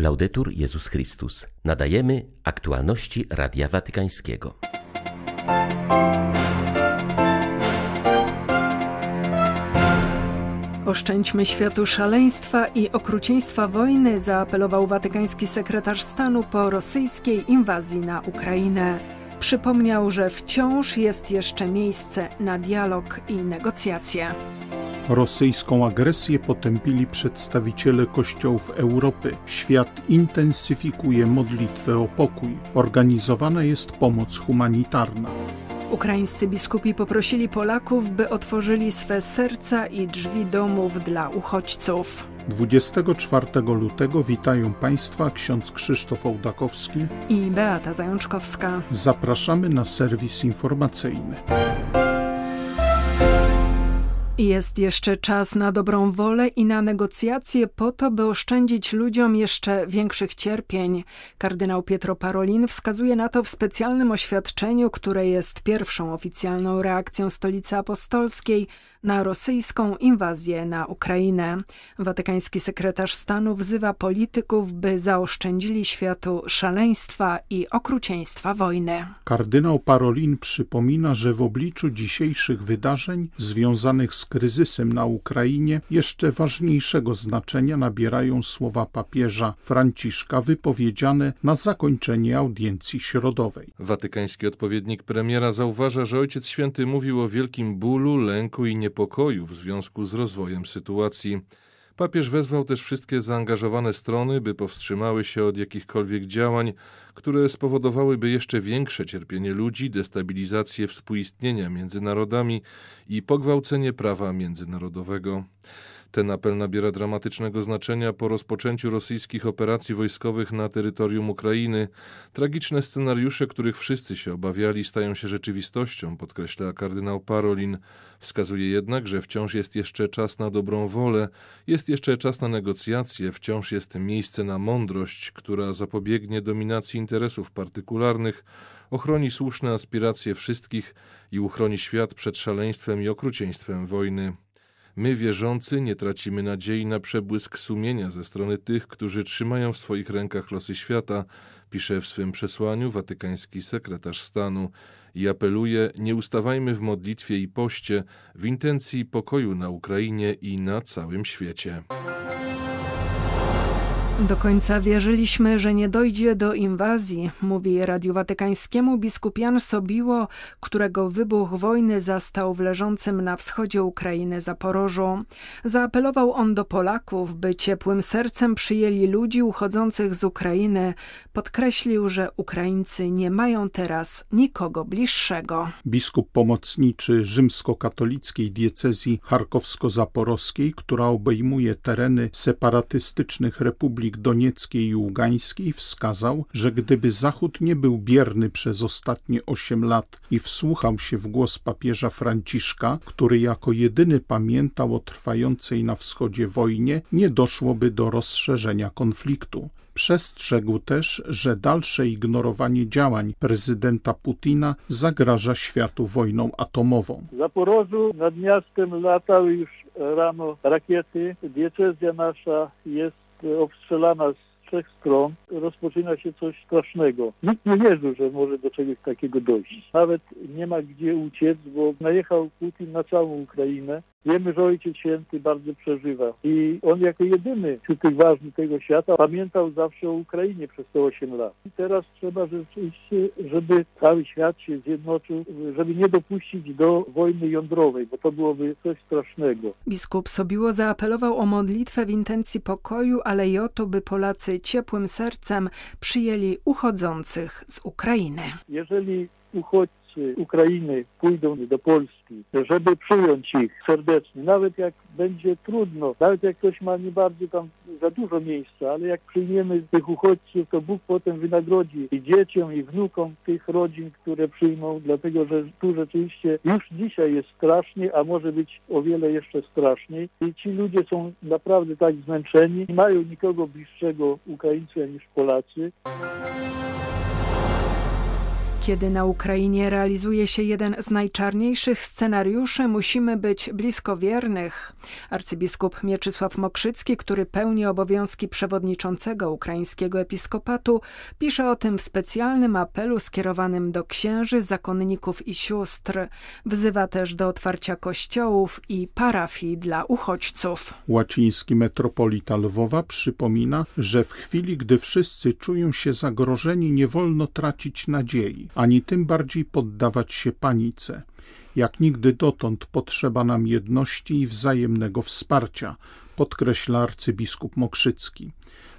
Laudetur Jezus Chrystus. Nadajemy aktualności Radia Watykańskiego. Oszczędźmy światu szaleństwa i okrucieństwa wojny, zaapelował watykański sekretarz stanu po rosyjskiej inwazji na Ukrainę. Przypomniał, że wciąż jest jeszcze miejsce na dialog i negocjacje. Rosyjską agresję potępili przedstawiciele kościołów Europy. Świat intensyfikuje modlitwę o pokój. Organizowana jest pomoc humanitarna. Ukraińscy biskupi poprosili Polaków, by otworzyli swe serca i drzwi domów dla uchodźców. 24 lutego witają Państwa ksiądz Krzysztof Ołdakowski i Beata Zajączkowska. Zapraszamy na serwis informacyjny. Jest jeszcze czas na dobrą wolę i na negocjacje po to, by oszczędzić ludziom jeszcze większych cierpień. Kardynał Pietro Parolin wskazuje na to w specjalnym oświadczeniu, które jest pierwszą oficjalną reakcją Stolicy Apostolskiej na rosyjską inwazję na Ukrainę. Watykański sekretarz stanu wzywa polityków, by zaoszczędzili światu szaleństwa i okrucieństwa wojny. Kardynał Parolin przypomina, że w obliczu dzisiejszych wydarzeń związanych z kryzysem na Ukrainie jeszcze ważniejszego znaczenia nabierają słowa papieża Franciszka wypowiedziane na zakończenie audiencji środowej. Watykański odpowiednik premiera zauważa, że Ojciec Święty mówił o wielkim bólu, lęku i niepokoju w związku z rozwojem sytuacji. Papież wezwał też wszystkie zaangażowane strony, by powstrzymały się od jakichkolwiek działań, które spowodowałyby jeszcze większe cierpienie ludzi, destabilizację współistnienia między narodami i pogwałcenie prawa międzynarodowego. Ten apel nabiera dramatycznego znaczenia po rozpoczęciu rosyjskich operacji wojskowych na terytorium Ukrainy. Tragiczne scenariusze, których wszyscy się obawiali, stają się rzeczywistością, podkreśla kardynał Parolin. Wskazuje jednak, że wciąż jest jeszcze czas na dobrą wolę, jest jeszcze czas na negocjacje, wciąż jest miejsce na mądrość, która zapobiegnie dominacji interesów partykularnych, ochroni słuszne aspiracje wszystkich i uchroni świat przed szaleństwem i okrucieństwem wojny. My, wierzący, nie tracimy nadziei na przebłysk sumienia ze strony tych, którzy trzymają w swoich rękach losy świata, pisze w swym przesłaniu watykański sekretarz stanu i apeluje: Nie ustawajmy w modlitwie i poście w intencji pokoju na Ukrainie i na całym świecie. Do końca wierzyliśmy, że nie dojdzie do inwazji, mówi Radiu Watykańskiemu biskup Jan Sobiło, którego wybuch wojny zastał w leżącym na wschodzie Ukrainy Zaporożu. Zaapelował on do Polaków, by ciepłym sercem przyjęli ludzi uchodzących z Ukrainy. Podkreślił, że Ukraińcy nie mają teraz nikogo bliższego. Biskup pomocniczy rzymskokatolickiej diecezji charkowsko-zaporowskiej, która obejmuje tereny separatystycznych republik Republik Donieckiej i Ługańskiej wskazał, że gdyby Zachód nie był bierny przez ostatnie osiem lat i wsłuchał się w głos papieża Franciszka, który jako jedyny pamiętał o trwającej na wschodzie wojnie, nie doszłoby do rozszerzenia konfliktu. Przestrzegł też, że dalsze ignorowanie działań prezydenta Putina zagraża światu wojną atomową. W Zaporożu nad miastem latały już rano rakiety. Diecezja nasza jest obstrzelana z trzech stron rozpoczyna się coś strasznego. Nikt nie wierzył, że może do czegoś takiego dojść. Nawet nie ma gdzie uciec, bo najechał Putin na całą Ukrainę. Wiemy, że Ojciec Święty bardzo przeżywa i on jako jedyny wśród tych ważnych tego świata pamiętał zawsze o Ukrainie przez te 8 lat. I teraz trzeba rzeczywiście, żeby cały świat się zjednoczył, żeby nie dopuścić do wojny jądrowej, bo to byłoby coś strasznego. Biskup Sobiło zaapelował o modlitwę w intencji pokoju, ale i o to, by Polacy ciepłym sercem przyjęli uchodzących z Ukrainy. Jeżeli uchodźcy Ukrainy pójdą do Polski, żeby przyjąć ich serdecznie, nawet jak będzie trudno, nawet jak ktoś ma nie bardzo tam za dużo miejsca, ale jak przyjmiemy tych uchodźców, to Bóg potem wynagrodzi i dzieciom, i wnukom tych rodzin, które przyjmą, dlatego że tu rzeczywiście już dzisiaj jest strasznie, a może być o wiele jeszcze straszniej. I ci ludzie są naprawdę tak zmęczeni, nie mają nikogo bliższego Ukraińca niż Polacy. Kiedy na Ukrainie realizuje się jeden z najczarniejszych scenariuszy, musimy być blisko wiernych. Arcybiskup Mieczysław Mokrzycki, który pełni obowiązki przewodniczącego ukraińskiego episkopatu, pisze o tym w specjalnym apelu skierowanym do księży, zakonników i sióstr. Wzywa też do otwarcia kościołów i parafii dla uchodźców. Łaciński metropolita Lwowa przypomina, że w chwili, gdy wszyscy czują się zagrożeni, nie wolno tracić nadziei, ani tym bardziej poddawać się panice. Jak nigdy dotąd potrzeba nam jedności i wzajemnego wsparcia, podkreśla arcybiskup Mokrzycki.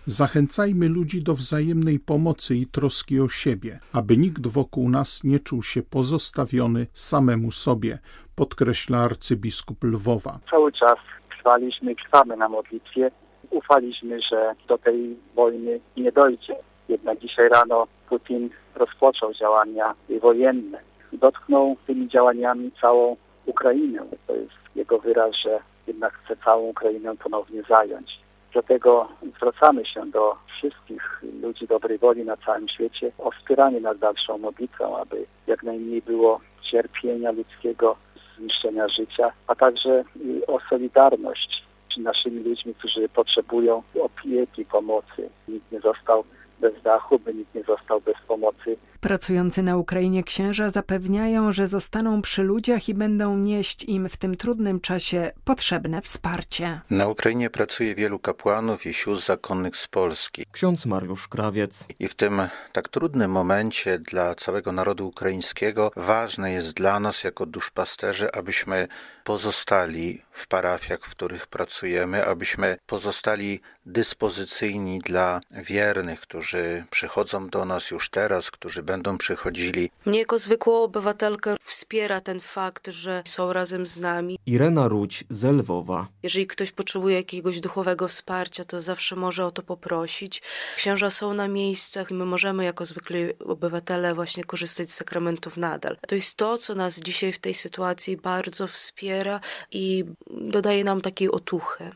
Zachęcajmy ludzi do wzajemnej pomocy i troski o siebie, aby nikt wokół nas nie czuł się pozostawiony samemu sobie, podkreśla arcybiskup Lwowa. Cały czas trwaliśmy, trwamy na modlitwie. Ufaliśmy, że do tej wojny nie dojdzie. Jednak dzisiaj rano Putin rozpoczął działania wojenne. Dotknął tymi działaniami całą Ukrainę. To jest jego wyraz, że jednak chce całą Ukrainę ponownie zająć. Dlatego zwracamy się do wszystkich ludzi dobrej woli na całym świecie o wspieranie nas dalszą modlitwą, aby jak najmniej było cierpienia ludzkiego, zniszczenia życia, a także o solidarność z naszymi ludźmi, którzy potrzebują opieki, pomocy. Nikt nie został bez dachu, by nikt nie został bez pomocy. Pracujący na Ukrainie księża zapewniają, że zostaną przy ludziach i będą nieść im w tym trudnym czasie potrzebne wsparcie. Na Ukrainie pracuje wielu kapłanów i sióstr zakonnych z Polski. Ksiądz Mariusz Krawiec. I w tym tak trudnym momencie dla całego narodu ukraińskiego ważne jest dla nas jako duszpasterzy, abyśmy pozostali w parafiach, w których pracujemy, abyśmy pozostali dyspozycyjni dla wiernych, którzy przychodzą do nas już teraz, którzy będą przychodzili. Mnie jako zwykłą obywatelkę wspiera ten fakt, że są razem z nami. Irena Ruć z Lwowa. Jeżeli ktoś potrzebuje jakiegoś duchowego wsparcia, to zawsze może o to poprosić. Księża są na miejscach i my możemy jako zwykli obywatele właśnie korzystać z sakramentów nadal. To jest to, co nas dzisiaj w tej sytuacji bardzo wspiera i dodaje nam takiej otuchy.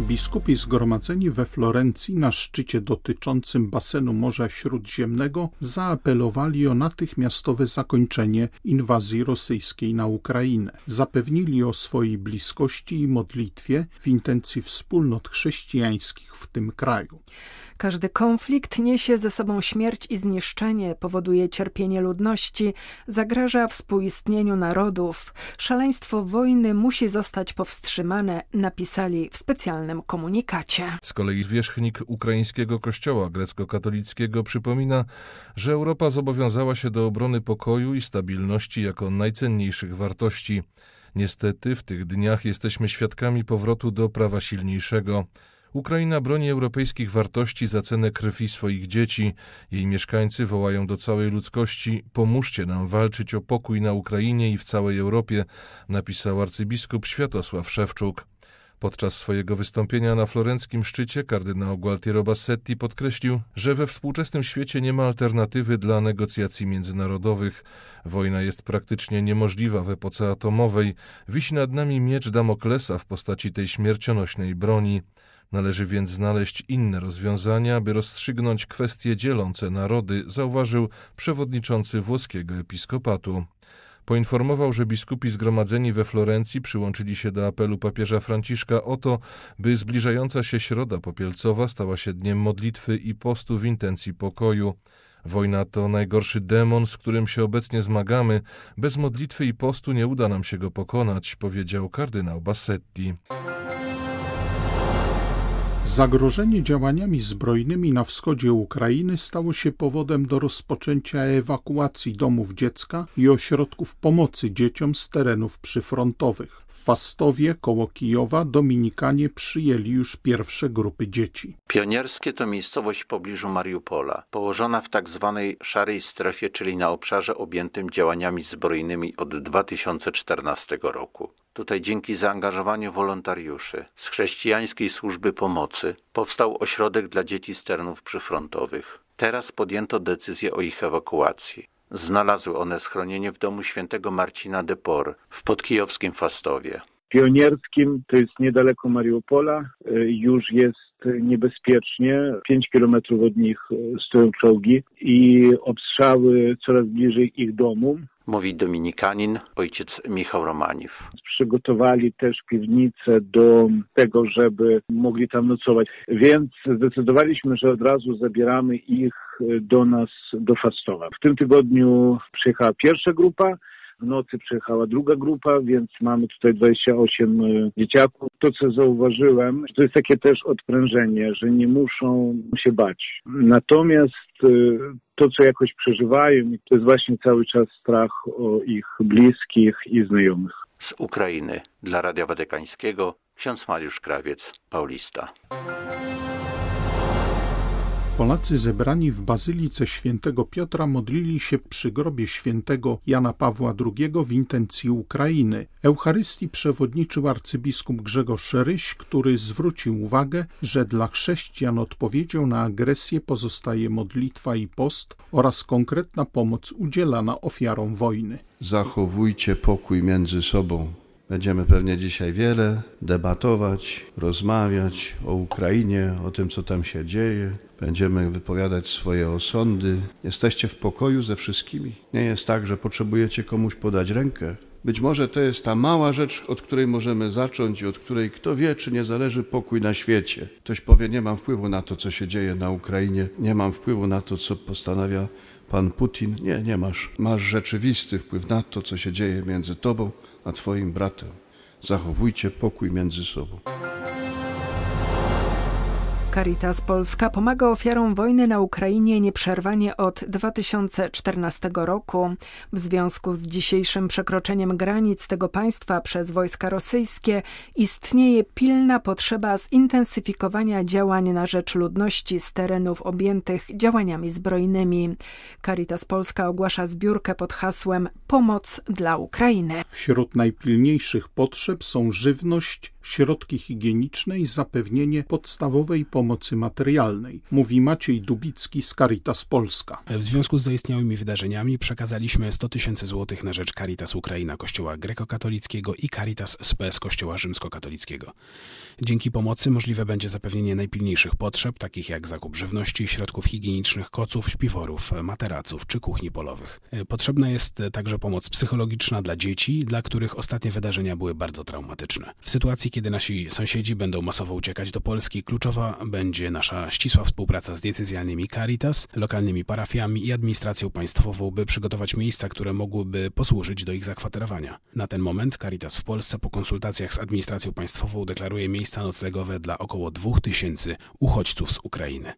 Biskupi zgromadzeni we Florencji na szczycie dotyczącym basenu Morza Śródziemnego zaapelowali o natychmiastowe zakończenie inwazji rosyjskiej na Ukrainę. Zapewnili o swojej bliskości i modlitwie w intencji wspólnot chrześcijańskich w tym kraju. Każdy konflikt niesie ze sobą śmierć i zniszczenie, powoduje cierpienie ludności, zagraża współistnieniu narodów. Szaleństwo wojny musi zostać powstrzymane, napisali w specjalnym komunikacie. Z kolei wierzchnik ukraińskiego kościoła grecko-katolickiego przypomina, że Europa zobowiązała się do obrony pokoju i stabilności jako najcenniejszych wartości. Niestety w tych dniach jesteśmy świadkami powrotu do prawa silniejszego. Ukraina broni europejskich wartości za cenę krwi swoich dzieci. Jej mieszkańcy wołają do całej ludzkości: pomóżcie nam walczyć o pokój na Ukrainie i w całej Europie, napisał arcybiskup Światosław Szewczuk. Podczas swojego wystąpienia na florenckim szczycie kardynał Gualtiero Bassetti podkreślił, że we współczesnym świecie nie ma alternatywy dla negocjacji międzynarodowych. Wojna jest praktycznie niemożliwa w epoce atomowej. Wisi nad nami miecz Damoklesa w postaci tej śmiercionośnej broni. Należy więc znaleźć inne rozwiązania, by rozstrzygnąć kwestie dzielące narody, zauważył przewodniczący włoskiego episkopatu. Poinformował, że biskupi zgromadzeni we Florencji przyłączyli się do apelu papieża Franciszka o to, by zbliżająca się środa popielcowa stała się dniem modlitwy i postu w intencji pokoju. Wojna to najgorszy demon, z którym się obecnie zmagamy. Bez modlitwy i postu nie uda nam się go pokonać, powiedział kardynał Bassetti. Zagrożenie działaniami zbrojnymi na wschodzie Ukrainy stało się powodem do rozpoczęcia ewakuacji domów dziecka i ośrodków pomocy dzieciom z terenów przyfrontowych. W Fastowie koło Kijowa Dominikanie przyjęli już pierwsze grupy dzieci. Pionierskie to miejscowość w pobliżu Mariupola, położona w tak zwanej szarej strefie, czyli na obszarze objętym działaniami zbrojnymi od 2014 roku. Tutaj dzięki zaangażowaniu wolontariuszy z chrześcijańskiej służby pomocy powstał ośrodek dla dzieci z terenów przyfrontowych. Teraz podjęto decyzję o ich ewakuacji. Znalazły one schronienie w domu świętego Marcina de Por w podkijowskim Fastowie. Pionierskim, to jest niedaleko Mariupola, już jest niebezpiecznie. Pięć kilometrów od nich stoją czołgi i obstrzały coraz bliżej ich domu. Mówi dominikanin, ojciec Michał Romaniew. Przygotowali też piwnicę do tego, żeby mogli tam nocować. Więc zdecydowaliśmy, że od razu zabieramy ich do nas, do Fastowa. W tym tygodniu przyjechała pierwsza grupa, w nocy przyjechała druga grupa, więc mamy tutaj 28 e, dzieciaków. To, co zauważyłem, to jest takie też odprężenie, że nie muszą się bać. Natomiast e, to, co jakoś przeżywają, to jest właśnie cały czas strach o ich bliskich i znajomych. Z Ukrainy dla Radia Watykańskiego ksiądz Mariusz Krawiec, Paulista. Polacy zebrani w Bazylice Świętego Piotra modlili się przy grobie świętego Jana Pawła II w intencji Ukrainy. Eucharystii przewodniczył arcybiskup Grzegorz Ryś, który zwrócił uwagę, że dla chrześcijan odpowiedzią na agresję pozostaje modlitwa i post oraz konkretna pomoc udzielana ofiarom wojny. Zachowujcie pokój między sobą Będziemy pewnie dzisiaj wiele debatować, rozmawiać o Ukrainie, o tym, co tam się dzieje. Będziemy wypowiadać swoje osądy. Jesteście w pokoju ze wszystkimi. Nie jest tak, że potrzebujecie komuś podać rękę. Być może to jest ta mała rzecz, od której możemy zacząć i od której kto wie, czy nie zależy pokój na świecie. Ktoś powie, nie mam wpływu na to, co się dzieje na Ukrainie, nie mam wpływu na to, co postanawia pan Putin. Nie, nie masz. Masz rzeczywisty wpływ na to, co się dzieje między tobą a Twoim bratem. Zachowujcie pokój między sobą. Caritas Polska pomaga ofiarom wojny na Ukrainie nieprzerwanie od 2014 roku. W związku z dzisiejszym przekroczeniem granic tego państwa przez wojska rosyjskie istnieje pilna potrzeba zintensyfikowania działań na rzecz ludności z terenów objętych działaniami zbrojnymi. Caritas Polska ogłasza zbiórkę pod hasłem Pomoc dla Ukrainy. Wśród najpilniejszych potrzeb są żywność, środki higieniczne i zapewnienie podstawowej pomocy materialnej, mówi Maciej Dubicki z Caritas Polska. W związku z zaistniałymi wydarzeniami przekazaliśmy 100 tysięcy złotych na rzecz Caritas Ukraina Kościoła Grekokatolickiego i Caritas SPS Kościoła Rzymskokatolickiego. Dzięki pomocy możliwe będzie zapewnienie najpilniejszych potrzeb, takich jak zakup żywności, środków higienicznych, koców, śpiworów, materaców czy kuchni polowych. Potrzebna jest także pomoc psychologiczna dla dzieci, dla których ostatnie wydarzenia były bardzo traumatyczne. W sytuacji, kiedy nasi sąsiedzi będą masowo uciekać do Polski, kluczowa będzie nasza ścisła współpraca z decyzjalnymi Caritas, lokalnymi parafiami i administracją państwową, by przygotować miejsca, które mogłyby posłużyć do ich zakwaterowania. Na ten moment Caritas w Polsce po konsultacjach z administracją państwową deklaruje miejsca noclegowe dla około 2000 uchodźców z Ukrainy.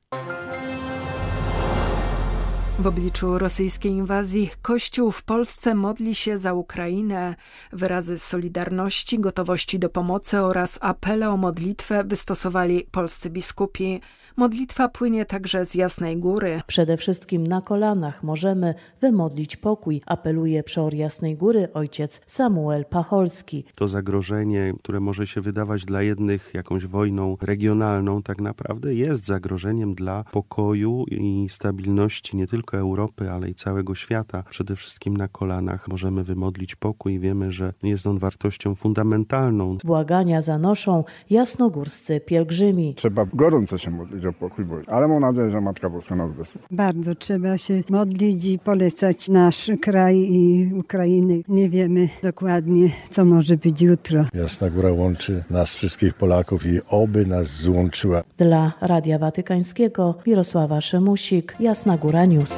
W obliczu rosyjskiej inwazji Kościół w Polsce modli się za Ukrainę. Wyrazy solidarności, gotowości do pomocy oraz apele o modlitwę wystosowali polscy biskupi. Modlitwa płynie także z Jasnej Góry. Przede wszystkim na kolanach możemy wymodlić pokój, apeluje przeor Jasnej Góry ojciec Samuel Pacholski. To zagrożenie, które może się wydawać dla jednych jakąś wojną regionalną, tak naprawdę jest zagrożeniem dla pokoju i stabilności nie tylko tylko Europy, ale i całego świata. Przede wszystkim na kolanach możemy wymodlić pokój i wiemy, że jest on wartością fundamentalną. Błagania zanoszą jasnogórscy pielgrzymi. Trzeba gorąco się modlić o pokój, ale mam nadzieję, że Matka Boska nas wysłucha. Bardzo trzeba się modlić i polecać nasz kraj i Ukrainy. Nie wiemy dokładnie, co może być jutro. Jasna Góra łączy nas wszystkich Polaków i oby nas złączyła. Dla Radia Watykańskiego Mirosława Szymusik, Jasna Góra News.